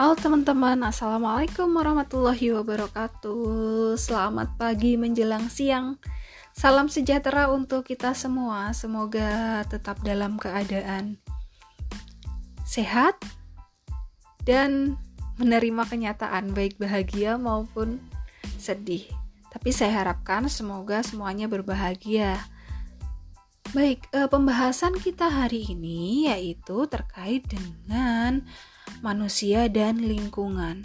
Halo teman-teman, Assalamualaikum warahmatullahi wabarakatuh. Selamat pagi menjelang siang. Salam sejahtera untuk kita semua. Semoga tetap dalam keadaan sehat Dan menerima kenyataan baik bahagia maupun sedih. Tapi saya harapkan semoga semuanya berbahagia. Baik, eh, pembahasan kita hari ini yaitu terkait dengan manusia dan lingkungan.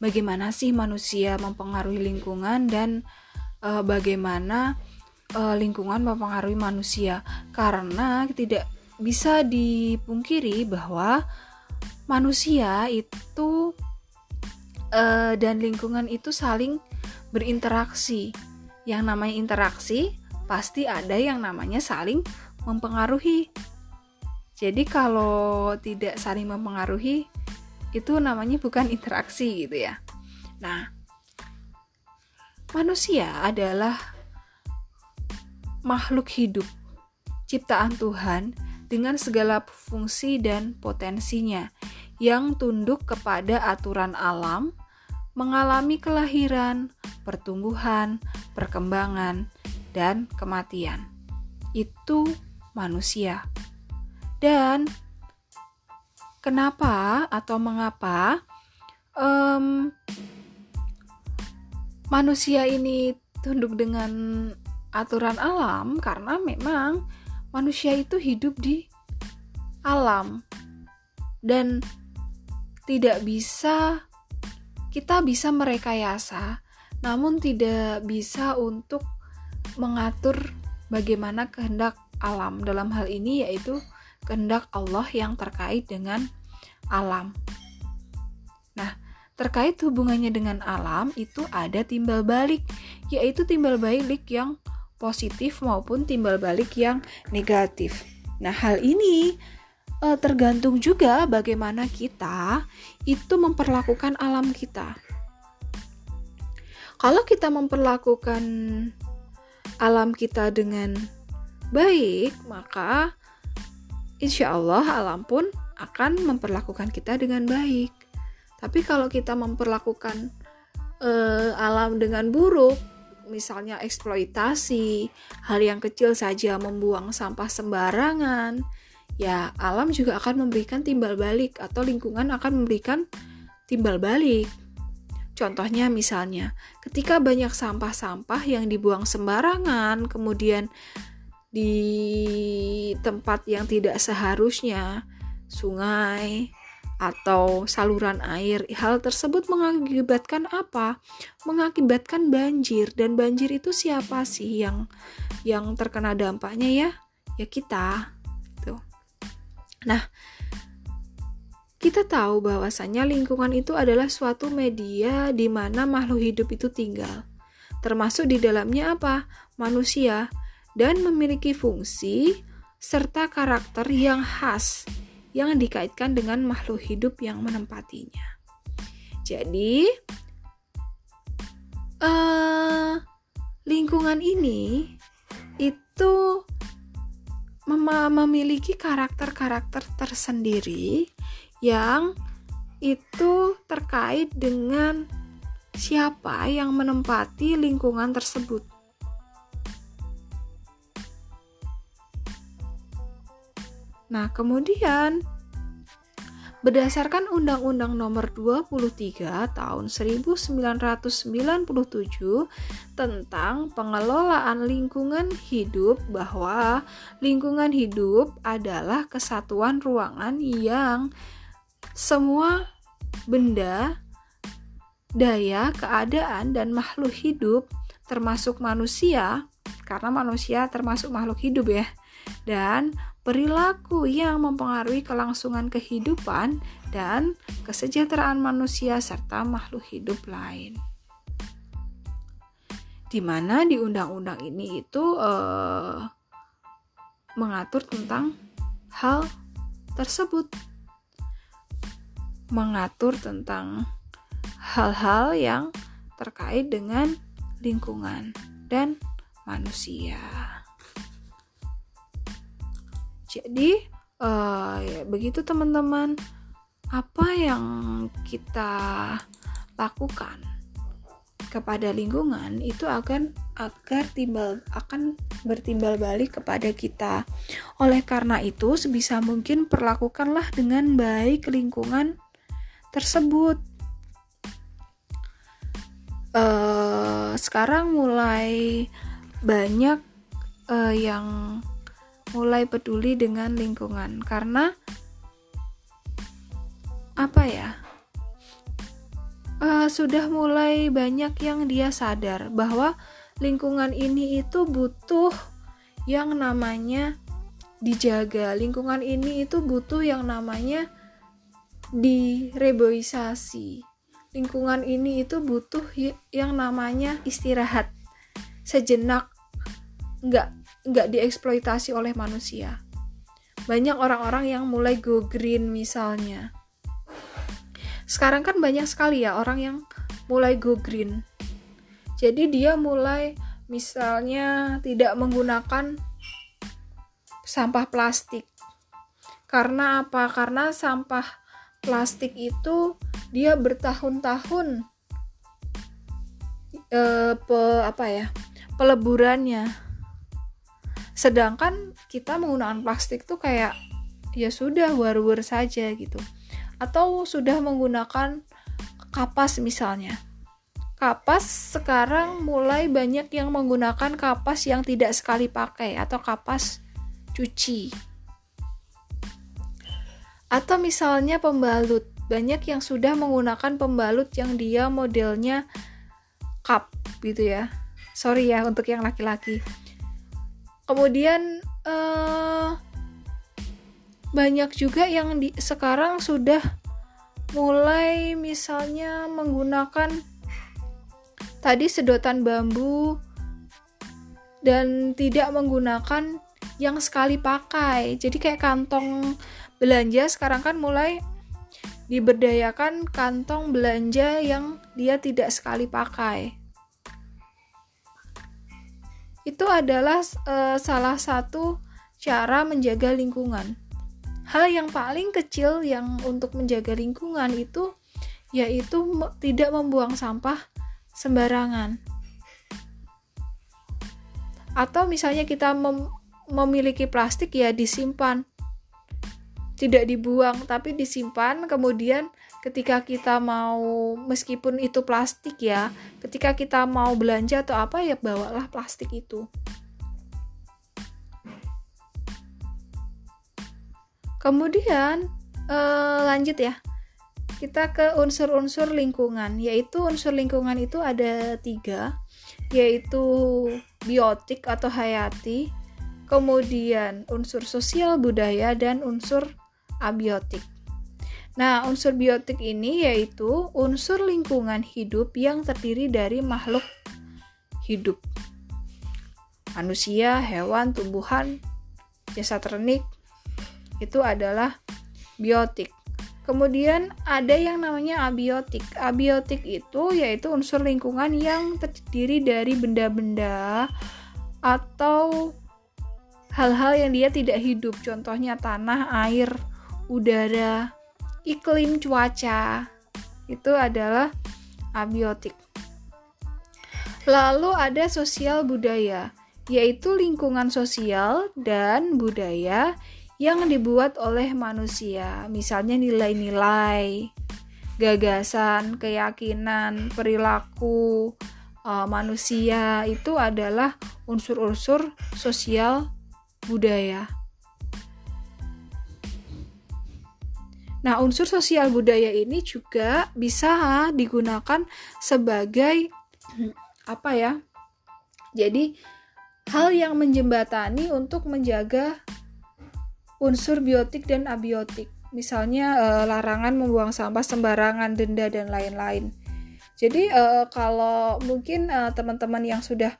Bagaimana sih manusia mempengaruhi lingkungan dan eh, bagaimana eh, lingkungan mempengaruhi manusia? Karena tidak bisa dipungkiri bahwa manusia itu eh, dan lingkungan itu saling berinteraksi. Yang namanya interaksi pasti ada yang namanya saling mempengaruhi. Jadi kalau tidak saling mempengaruhi itu namanya bukan interaksi gitu ya. Nah, manusia adalah makhluk hidup ciptaan Tuhan dengan segala fungsi dan potensinya yang tunduk kepada aturan alam, mengalami kelahiran, pertumbuhan, perkembangan, dan kematian. Itu manusia. Dan kenapa atau mengapa um, manusia ini tunduk dengan aturan alam? Karena memang manusia itu hidup di alam dan tidak bisa kita bisa merekayasa namun tidak bisa untuk mengatur bagaimana kehendak alam dalam hal ini yaitu kehendak Allah yang terkait dengan alam. Nah, terkait hubungannya dengan alam itu ada timbal balik, yaitu timbal balik yang positif maupun timbal balik yang negatif. Nah, hal ini e, tergantung juga bagaimana kita itu memperlakukan alam kita. Kalau kita memperlakukan alam kita dengan baik, maka insya Allah alam pun akan memperlakukan kita dengan baik. Tapi kalau kita memperlakukan uh, alam dengan buruk, misalnya eksploitasi, hal yang kecil saja membuang sampah sembarangan, ya alam juga akan memberikan timbal balik atau lingkungan akan memberikan timbal balik. Contohnya misalnya, ketika banyak sampah-sampah yang dibuang sembarangan, kemudian di tempat yang tidak seharusnya, sungai atau saluran air, hal tersebut mengakibatkan apa? Mengakibatkan banjir dan banjir itu siapa sih yang yang terkena dampaknya ya? Ya kita. Tuh. Nah, kita tahu bahwasannya lingkungan itu adalah suatu media di mana makhluk hidup itu tinggal. Termasuk di dalamnya apa? Manusia dan memiliki fungsi serta karakter yang khas yang dikaitkan dengan makhluk hidup yang menempatinya. Jadi, uh, lingkungan ini itu mem memiliki karakter-karakter tersendiri yang itu terkait dengan siapa yang menempati lingkungan tersebut. Nah, kemudian berdasarkan Undang-Undang Nomor 23 Tahun 1997 tentang pengelolaan lingkungan hidup bahwa lingkungan hidup adalah kesatuan ruangan yang semua benda, daya, keadaan, dan makhluk hidup, termasuk manusia, karena manusia termasuk makhluk hidup ya, dan perilaku yang mempengaruhi kelangsungan kehidupan dan kesejahteraan manusia serta makhluk hidup lain. Di mana di undang-undang ini itu eh, mengatur tentang hal tersebut mengatur tentang hal-hal yang terkait dengan lingkungan dan manusia. Jadi, uh, ya, begitu teman-teman. apa yang kita lakukan kepada lingkungan itu akan agar timbal akan bertimbal balik kepada kita. Oleh karena itu, sebisa mungkin perlakukanlah dengan baik lingkungan tersebut. Uh, sekarang mulai banyak uh, yang mulai peduli dengan lingkungan karena apa ya? uh, sudah mulai banyak yang dia sadar bahwa lingkungan ini itu butuh yang namanya dijaga. Lingkungan ini itu butuh yang namanya direboisasi. Lingkungan ini itu butuh yang namanya istirahat sejenak, nggak nggak dieksploitasi oleh manusia. Banyak orang-orang yang mulai go green misalnya. Sekarang kan banyak sekali ya orang yang mulai go green. Jadi dia mulai misalnya tidak menggunakan sampah plastik. Karena apa? Karena sampah plastik itu dia bertahun-tahun eh, pe, apa ya peleburannya sedangkan kita menggunakan plastik tuh kayak ya sudah war-war saja gitu atau sudah menggunakan kapas misalnya. Kapas sekarang mulai banyak yang menggunakan kapas yang tidak sekali pakai atau kapas cuci. Atau misalnya pembalut, banyak yang sudah menggunakan pembalut yang dia modelnya cup gitu ya. Sorry ya untuk yang laki-laki. Kemudian uh, banyak juga yang di, sekarang sudah mulai misalnya menggunakan tadi sedotan bambu dan tidak menggunakan yang sekali pakai. Jadi kayak kantong belanja sekarang kan mulai diberdayakan kantong belanja yang dia tidak sekali pakai. Itu adalah uh, salah satu cara menjaga lingkungan hal yang paling kecil yang untuk menjaga lingkungan itu yaitu tidak membuang sampah sembarangan. Atau misalnya kita mem memiliki plastik ya disimpan. Tidak dibuang tapi disimpan kemudian ketika kita mau meskipun itu plastik ya, ketika kita mau belanja atau apa ya bawalah plastik itu. Kemudian uh, lanjut ya, kita ke unsur-unsur lingkungan, yaitu unsur lingkungan itu ada tiga, yaitu biotik atau hayati, kemudian unsur sosial budaya dan unsur abiotik. Nah, unsur biotik ini yaitu unsur lingkungan hidup yang terdiri dari makhluk hidup. Manusia, hewan, tumbuhan, jasa ternik, itu adalah biotik. Kemudian ada yang namanya abiotik. Abiotik itu yaitu unsur lingkungan yang terdiri dari benda-benda atau hal-hal yang dia tidak hidup. Contohnya tanah, air, udara, iklim, cuaca. Itu adalah abiotik. Lalu ada sosial budaya, yaitu lingkungan sosial dan budaya yang dibuat oleh manusia, misalnya nilai-nilai, gagasan, keyakinan, perilaku uh, manusia itu adalah unsur-unsur sosial budaya. Nah, unsur sosial budaya ini juga bisa digunakan sebagai apa ya? Jadi, hal yang menjembatani untuk menjaga unsur biotik dan abiotik. Misalnya e, larangan membuang sampah sembarangan, denda dan lain-lain. Jadi e, kalau mungkin e, teman-teman yang sudah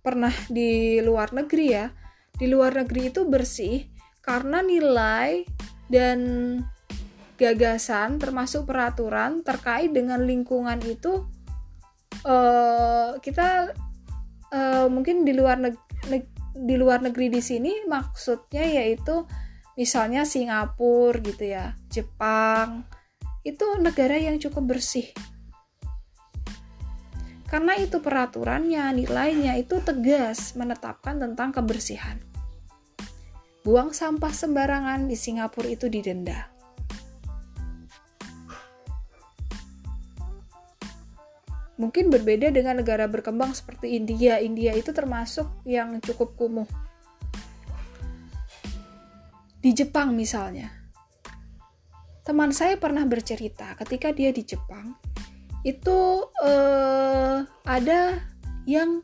pernah di luar negeri ya, di luar negeri itu bersih karena nilai dan gagasan termasuk peraturan terkait dengan lingkungan itu uh, kita uh, mungkin di luar negeri di luar negeri di sini maksudnya yaitu misalnya Singapura gitu ya, Jepang, itu negara yang cukup bersih. Karena itu peraturannya, nilainya itu tegas menetapkan tentang kebersihan. Buang sampah sembarangan di Singapura itu didenda. Mungkin berbeda dengan negara berkembang seperti India. India itu termasuk yang cukup kumuh. Di Jepang misalnya, teman saya pernah bercerita ketika dia di Jepang itu uh, ada yang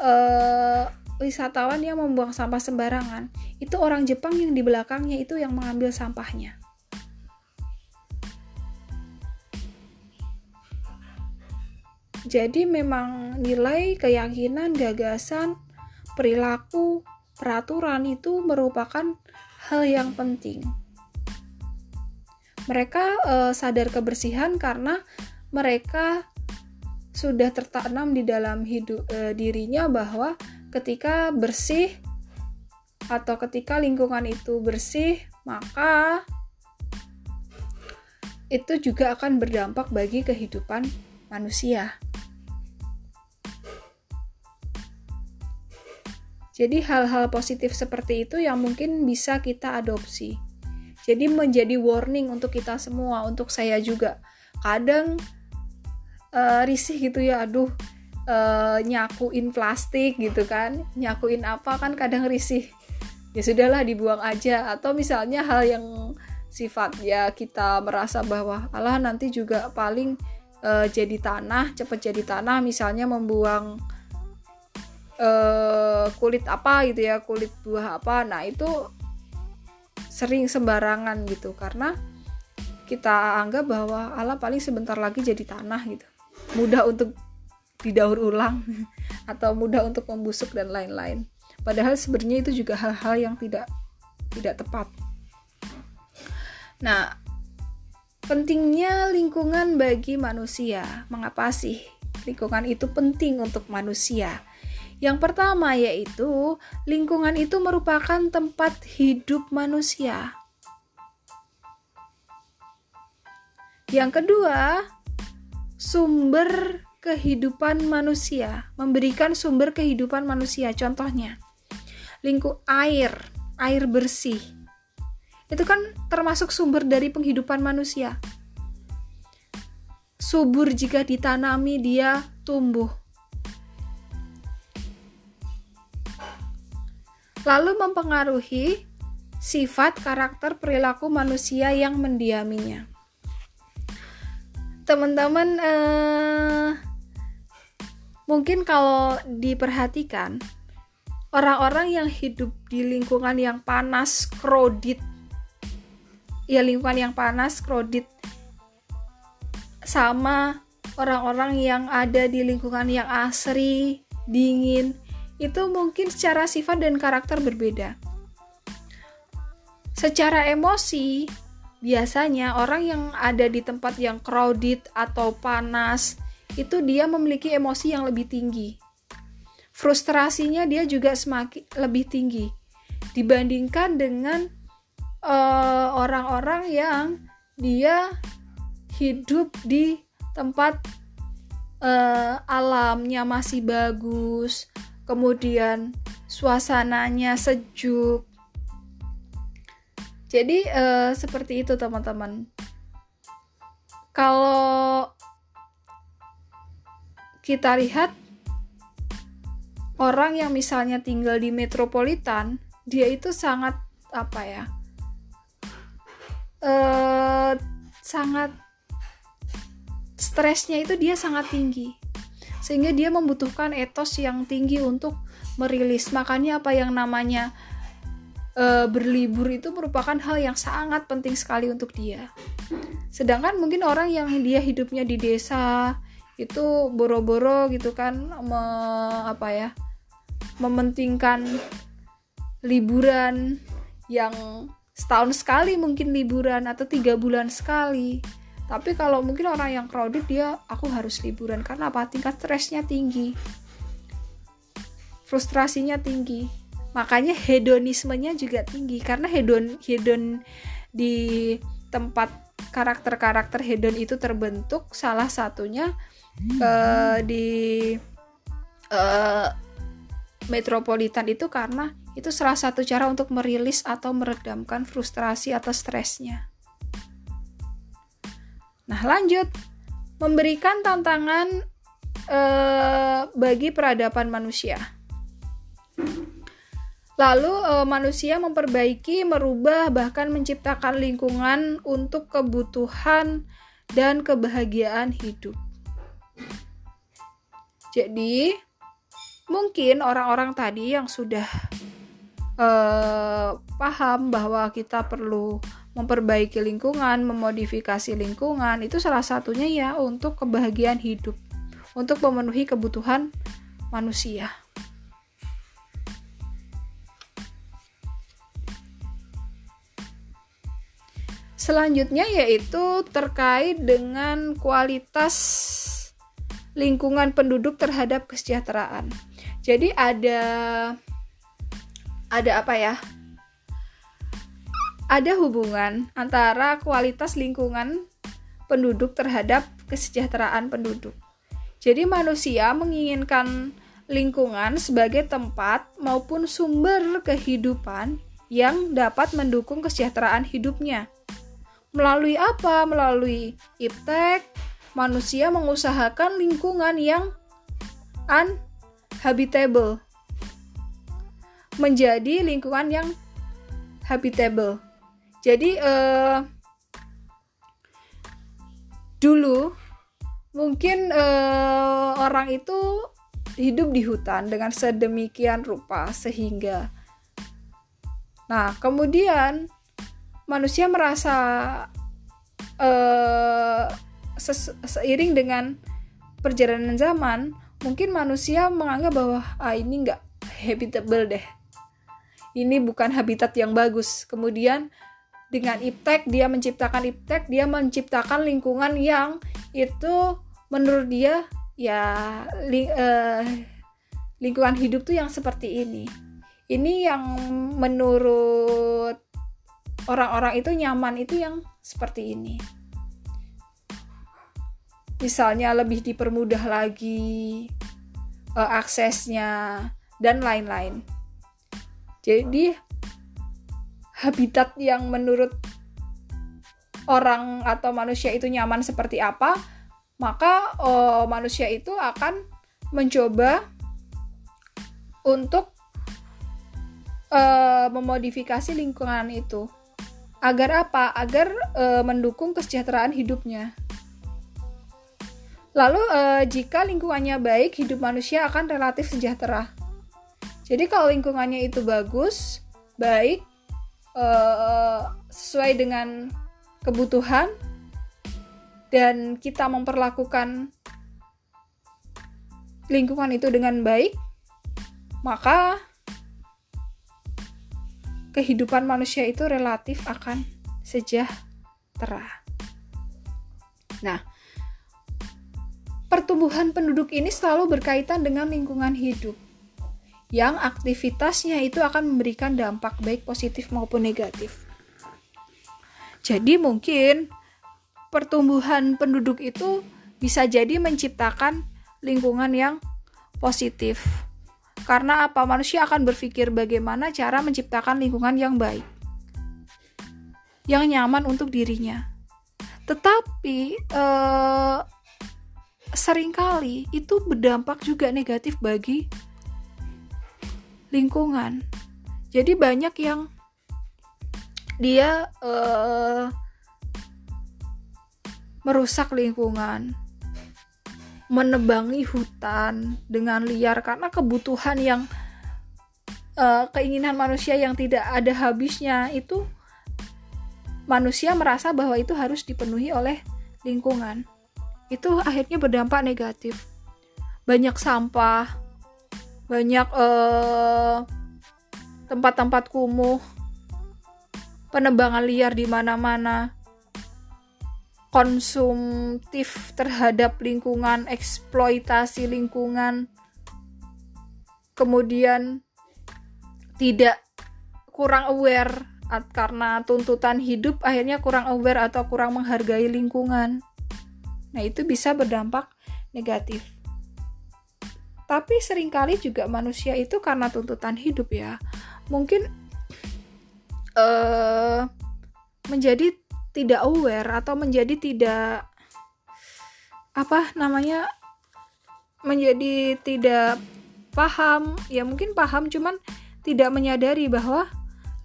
uh, wisatawan yang membuang sampah sembarangan itu orang Jepang yang di belakangnya itu yang mengambil sampahnya jadi memang nilai keyakinan gagasan perilaku peraturan itu merupakan hal yang penting mereka uh, sadar kebersihan karena mereka sudah tertanam di dalam hidup uh, dirinya bahwa ketika bersih atau ketika lingkungan itu bersih, maka itu juga akan berdampak bagi kehidupan manusia. Jadi hal-hal positif seperti itu yang mungkin bisa kita adopsi. Jadi menjadi warning untuk kita semua, untuk saya juga. Kadang uh, risih gitu ya, aduh uh, nyakuin plastik gitu kan, nyakuin apa kan kadang risih. Ya sudahlah dibuang aja atau misalnya hal yang sifat ya kita merasa bahwa Allah nanti juga paling uh, jadi tanah, cepat jadi tanah misalnya membuang uh, kulit apa gitu ya, kulit buah apa. Nah, itu sering sembarangan gitu karena kita anggap bahwa Allah paling sebentar lagi jadi tanah gitu. Mudah untuk didaur ulang atau mudah untuk membusuk dan lain-lain. Padahal sebenarnya itu juga hal-hal yang tidak tidak tepat. Nah pentingnya lingkungan bagi manusia. Mengapa sih lingkungan itu penting untuk manusia yang pertama yaitu lingkungan itu merupakan tempat hidup manusia. Yang kedua, sumber kehidupan manusia, memberikan sumber kehidupan manusia. Contohnya, lingkup air, air bersih. Itu kan termasuk sumber dari penghidupan manusia. Subur jika ditanami dia tumbuh. Lalu mempengaruhi sifat, karakter, perilaku manusia yang mendiaminya. Teman-teman, eh, mungkin kalau diperhatikan, orang-orang yang hidup di lingkungan yang panas, krodit, ya lingkungan yang panas, krodit, sama orang-orang yang ada di lingkungan yang asri, dingin, itu mungkin secara sifat dan karakter berbeda. Secara emosi, biasanya orang yang ada di tempat yang crowded atau panas, itu dia memiliki emosi yang lebih tinggi. Frustrasinya dia juga semakin lebih tinggi dibandingkan dengan eh, orang-orang uh, yang dia hidup di tempat uh, alamnya masih bagus, kemudian suasananya sejuk. Jadi uh, seperti itu teman-teman. Kalau kita lihat orang yang misalnya tinggal di metropolitan, dia itu sangat apa ya? Uh, sangat stresnya itu dia sangat tinggi sehingga dia membutuhkan etos yang tinggi untuk merilis. Makanya apa yang namanya e, berlibur itu merupakan hal yang sangat penting sekali untuk dia. Sedangkan mungkin orang yang dia hidupnya di desa itu boro-boro gitu kan me, apa ya mementingkan liburan yang setahun sekali mungkin liburan atau tiga bulan sekali tapi kalau mungkin orang yang crowded dia aku harus liburan. Karena apa? Tingkat stresnya tinggi. Frustrasinya tinggi. Makanya hedonismenya juga tinggi. Karena hedon hedon di tempat karakter-karakter hedon itu terbentuk salah satunya uh, di uh, metropolitan itu karena itu salah satu cara untuk merilis atau meredamkan frustrasi atau stresnya. Nah, lanjut memberikan tantangan uh, bagi peradaban manusia. Lalu uh, manusia memperbaiki, merubah, bahkan menciptakan lingkungan untuk kebutuhan dan kebahagiaan hidup. Jadi, mungkin orang-orang tadi yang sudah uh, paham bahwa kita perlu memperbaiki lingkungan, memodifikasi lingkungan, itu salah satunya ya untuk kebahagiaan hidup, untuk memenuhi kebutuhan manusia. Selanjutnya yaitu terkait dengan kualitas lingkungan penduduk terhadap kesejahteraan. Jadi ada ada apa ya? Ada hubungan antara kualitas lingkungan penduduk terhadap kesejahteraan penduduk. Jadi manusia menginginkan lingkungan sebagai tempat maupun sumber kehidupan yang dapat mendukung kesejahteraan hidupnya. Melalui apa? Melalui iptek, manusia mengusahakan lingkungan yang unhabitable menjadi lingkungan yang habitable. Jadi eh, dulu mungkin eh, orang itu hidup di hutan dengan sedemikian rupa sehingga. Nah, kemudian manusia merasa uh, seiring dengan perjalanan zaman mungkin manusia menganggap bahwa ah ini nggak habitable deh. Ini bukan habitat yang bagus. Kemudian dengan iptek dia menciptakan iptek dia menciptakan lingkungan yang itu menurut dia ya ling, uh, lingkungan hidup tuh yang seperti ini ini yang menurut orang-orang itu nyaman itu yang seperti ini. Misalnya lebih dipermudah lagi uh, aksesnya dan lain-lain. Jadi habitat yang menurut orang atau manusia itu nyaman seperti apa, maka uh, manusia itu akan mencoba untuk uh, memodifikasi lingkungan itu. Agar apa? Agar e, mendukung kesejahteraan hidupnya. Lalu e, jika lingkungannya baik, hidup manusia akan relatif sejahtera. Jadi kalau lingkungannya itu bagus, baik, e, sesuai dengan kebutuhan, dan kita memperlakukan lingkungan itu dengan baik, maka kehidupan manusia itu relatif akan sejahtera. Nah, pertumbuhan penduduk ini selalu berkaitan dengan lingkungan hidup yang aktivitasnya itu akan memberikan dampak baik positif maupun negatif. Jadi mungkin pertumbuhan penduduk itu bisa jadi menciptakan lingkungan yang positif karena apa? Manusia akan berpikir bagaimana cara menciptakan lingkungan yang baik. Yang nyaman untuk dirinya. Tetapi eh, sering kali itu berdampak juga negatif bagi lingkungan. Jadi banyak yang dia eh, merusak lingkungan menebangi hutan dengan liar karena kebutuhan yang uh, keinginan manusia yang tidak ada habisnya itu manusia merasa bahwa itu harus dipenuhi oleh lingkungan. Itu akhirnya berdampak negatif. Banyak sampah, banyak eh, tempat-tempat kumuh, penebangan liar di mana-mana konsumtif terhadap lingkungan, eksploitasi lingkungan, kemudian tidak kurang aware karena tuntutan hidup akhirnya kurang aware atau kurang menghargai lingkungan. Nah, itu bisa berdampak negatif. Tapi sering kali juga manusia itu karena tuntutan hidup ya, mungkin uh, menjadi tidak aware atau menjadi tidak apa namanya menjadi tidak paham ya mungkin paham cuman tidak menyadari bahwa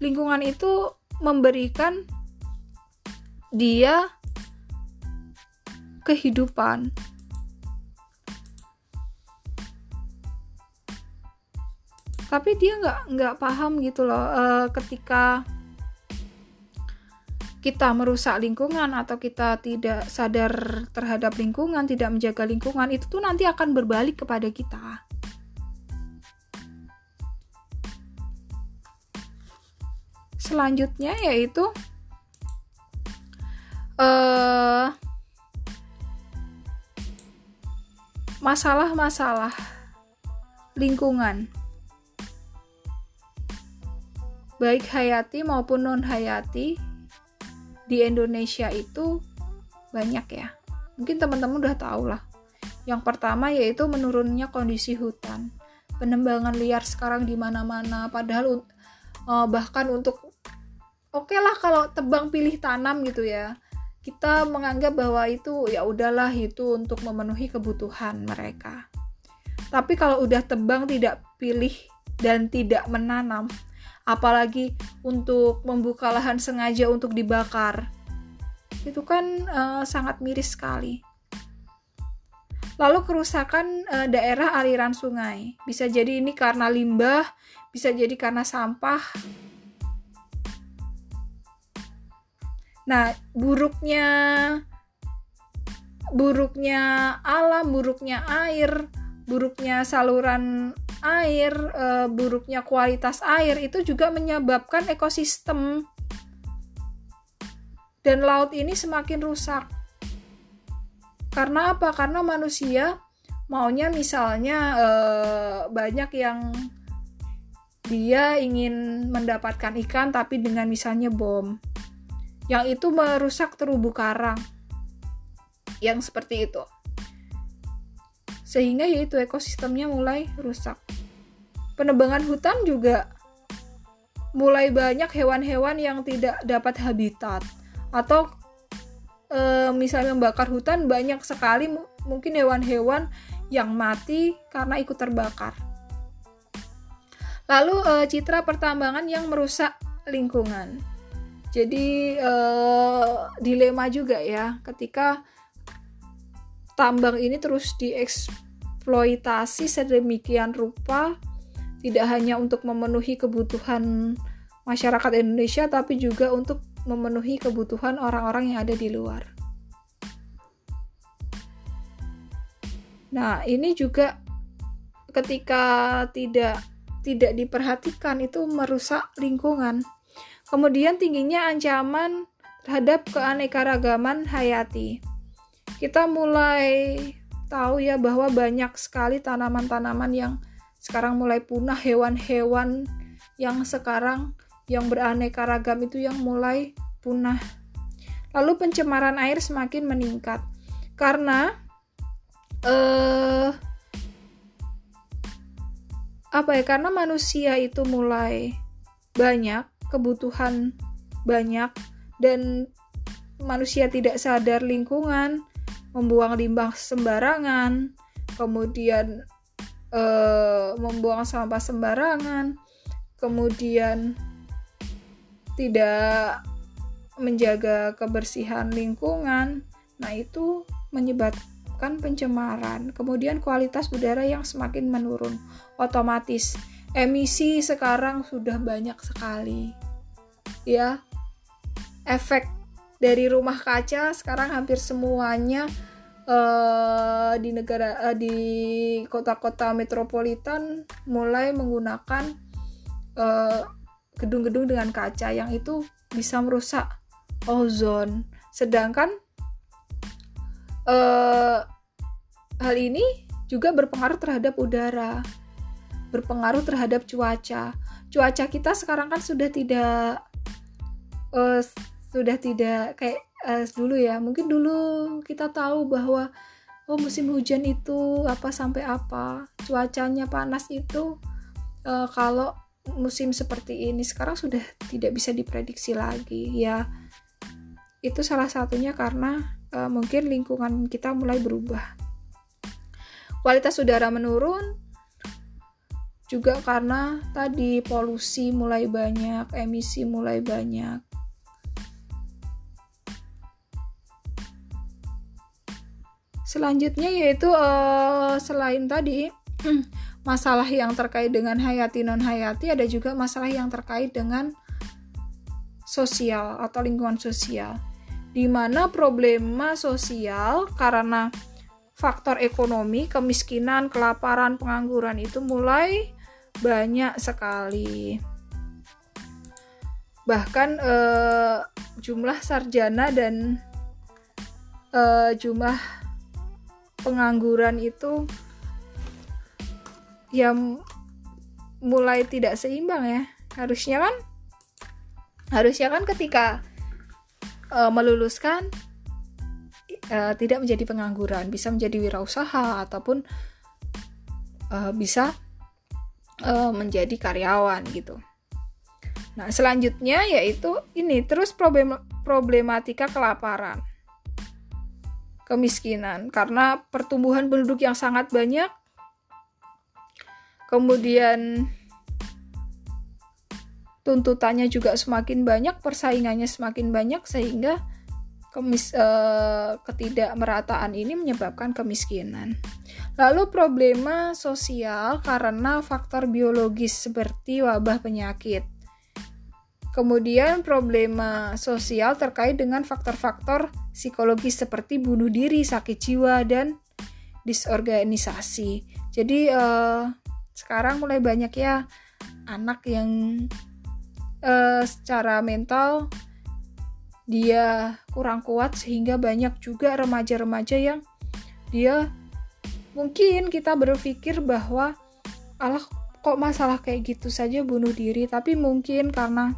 lingkungan itu memberikan dia kehidupan. Tapi dia nggak nggak paham gitu loh uh, ketika kita merusak lingkungan atau kita tidak sadar terhadap lingkungan, tidak menjaga lingkungan, itu tuh nanti akan berbalik kepada kita. Selanjutnya yaitu uh, masalah-masalah lingkungan baik hayati maupun non hayati di Indonesia itu banyak ya. Mungkin teman-teman udah tahu lah. Yang pertama yaitu menurunnya kondisi hutan. Penembangan liar sekarang di mana-mana padahal uh, bahkan untuk oke okay lah kalau tebang pilih tanam gitu ya. Kita menganggap bahwa itu ya udahlah itu untuk memenuhi kebutuhan mereka. Tapi kalau udah tebang tidak pilih dan tidak menanam, apalagi untuk membuka lahan sengaja untuk dibakar. Itu kan uh, sangat miris sekali. Lalu kerusakan uh, daerah aliran sungai. Bisa jadi ini karena limbah bisa jadi karena sampah. Nah buruknya buruknya alam buruknya air buruknya saluran air, e, buruknya kualitas air itu juga menyebabkan ekosistem dan laut ini semakin rusak. Karena apa? Karena manusia maunya misalnya e, banyak yang dia ingin mendapatkan ikan tapi dengan misalnya bom yang itu merusak terumbu karang yang seperti itu sehingga yaitu ekosistemnya mulai rusak penebangan hutan juga mulai banyak hewan-hewan yang tidak dapat habitat atau e, misalnya membakar hutan banyak sekali mungkin hewan-hewan yang mati karena ikut terbakar. Lalu e, citra pertambangan yang merusak lingkungan. Jadi e, dilema juga ya ketika tambang ini terus dieksploitasi sedemikian rupa tidak hanya untuk memenuhi kebutuhan masyarakat Indonesia, tapi juga untuk memenuhi kebutuhan orang-orang yang ada di luar. Nah, ini juga ketika tidak tidak diperhatikan itu merusak lingkungan. Kemudian tingginya ancaman terhadap keanekaragaman hayati. Kita mulai tahu ya bahwa banyak sekali tanaman-tanaman yang sekarang mulai punah hewan-hewan yang sekarang yang beraneka ragam itu yang mulai punah. Lalu pencemaran air semakin meningkat karena eh apa ya? Karena manusia itu mulai banyak, kebutuhan banyak dan manusia tidak sadar lingkungan, membuang limbah sembarangan, kemudian uh, membuang sampah sembarangan, kemudian tidak menjaga kebersihan lingkungan. Nah, itu menyebabkan pencemaran. Kemudian kualitas udara yang semakin menurun. Otomatis emisi sekarang sudah banyak sekali. Ya. Efek dari rumah kaca sekarang hampir semuanya uh, di negara uh, di kota-kota metropolitan mulai menggunakan eh, gedung-gedung dengan kaca yang itu bisa merusak ozon. Sedangkan uh, hal ini juga berpengaruh terhadap udara, berpengaruh terhadap cuaca. Cuaca kita sekarang kan sudah tidak uh, sudah tidak kayak uh, dulu ya. Mungkin dulu kita tahu bahwa oh musim hujan itu apa sampai apa cuacanya panas itu uh, kalau musim seperti ini sekarang sudah tidak bisa diprediksi lagi. Ya itu salah satunya karena uh, mungkin lingkungan kita mulai berubah. Kualitas udara menurun juga karena tadi polusi mulai banyak emisi mulai banyak Selanjutnya yaitu uh, selain tadi masalah yang terkait dengan hayati non hayati ada juga masalah yang terkait dengan sosial atau lingkungan sosial di mana problema sosial karena faktor ekonomi, kemiskinan, kelaparan, pengangguran itu mulai banyak sekali. Bahkan eh, jumlah sarjana dan eh, jumlah pengangguran itu ya mulai tidak seimbang ya. Harusnya kan harusnya kan ketika uh, meluluskan uh, tidak menjadi pengangguran bisa menjadi wirausaha ataupun uh, bisa uh, menjadi karyawan gitu. Nah selanjutnya yaitu ini terus problem problematika kelaparan kemiskinan. Karena pertumbuhan penduduk yang sangat banyak kemudian tuntutannya juga semakin banyak persaingannya semakin banyak sehingga kemis eh, ketidakmerataan ini menyebabkan kemiskinan. Lalu problema sosial karena faktor biologis seperti wabah penyakit Kemudian problema sosial terkait dengan faktor-faktor psikologis seperti bunuh diri, sakit jiwa, dan disorganisasi. Jadi uh, sekarang mulai banyak ya anak yang uh, secara mental dia kurang kuat sehingga banyak juga remaja-remaja yang dia mungkin kita berpikir bahwa Allah kok masalah kayak gitu saja bunuh diri tapi mungkin karena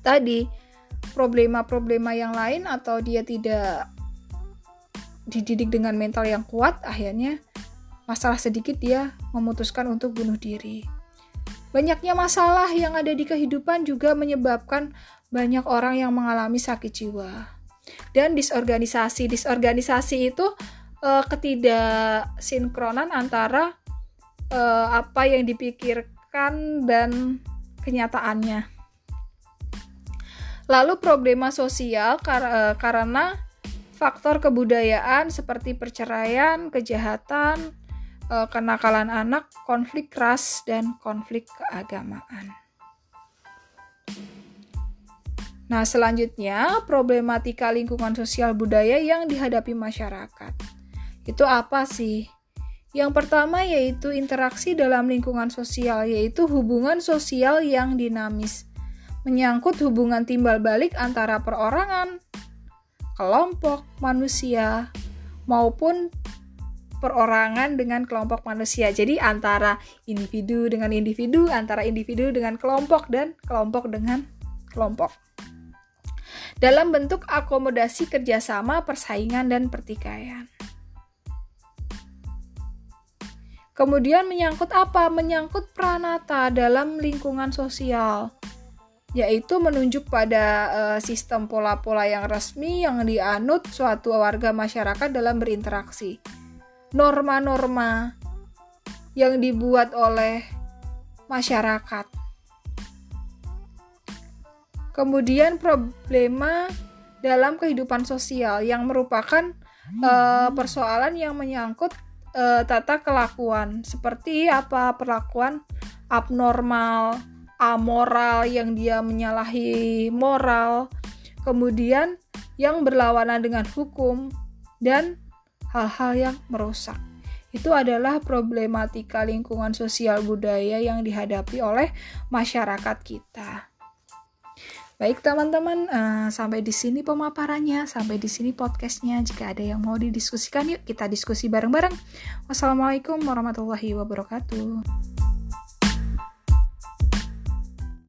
tadi problema-problema yang lain atau dia tidak dididik dengan mental yang kuat akhirnya masalah sedikit dia memutuskan untuk bunuh diri. Banyaknya masalah yang ada di kehidupan juga menyebabkan banyak orang yang mengalami sakit jiwa. Dan disorganisasi, disorganisasi itu uh, ketidaksinkronan antara uh, apa yang dipikirkan dan kenyataannya. Lalu problema sosial kar eh, karena faktor kebudayaan seperti perceraian, kejahatan, eh, kenakalan anak, konflik ras, dan konflik keagamaan. Nah, selanjutnya problematika lingkungan sosial budaya yang dihadapi masyarakat. Itu apa sih? Yang pertama yaitu interaksi dalam lingkungan sosial, yaitu hubungan sosial yang dinamis menyangkut hubungan timbal balik antara perorangan, kelompok manusia, maupun perorangan dengan kelompok manusia. Jadi antara individu dengan individu, antara individu dengan kelompok, dan kelompok dengan kelompok. Dalam bentuk akomodasi kerjasama, persaingan, dan pertikaian. Kemudian menyangkut apa? Menyangkut pranata dalam lingkungan sosial yaitu menunjuk pada uh, sistem pola-pola yang resmi yang dianut suatu warga masyarakat dalam berinteraksi. Norma-norma yang dibuat oleh masyarakat. Kemudian problema dalam kehidupan sosial yang merupakan uh, persoalan yang menyangkut uh, tata kelakuan seperti apa perlakuan abnormal, amoral yang dia menyalahi moral, kemudian yang berlawanan dengan hukum dan hal-hal yang merusak. Itu adalah problematika lingkungan sosial budaya yang dihadapi oleh masyarakat kita. Baik teman-teman, uh, sampai di sini pemaparannya, sampai di sini podcastnya. Jika ada yang mau didiskusikan, yuk kita diskusi bareng-bareng. Wassalamualaikum warahmatullahi wabarakatuh.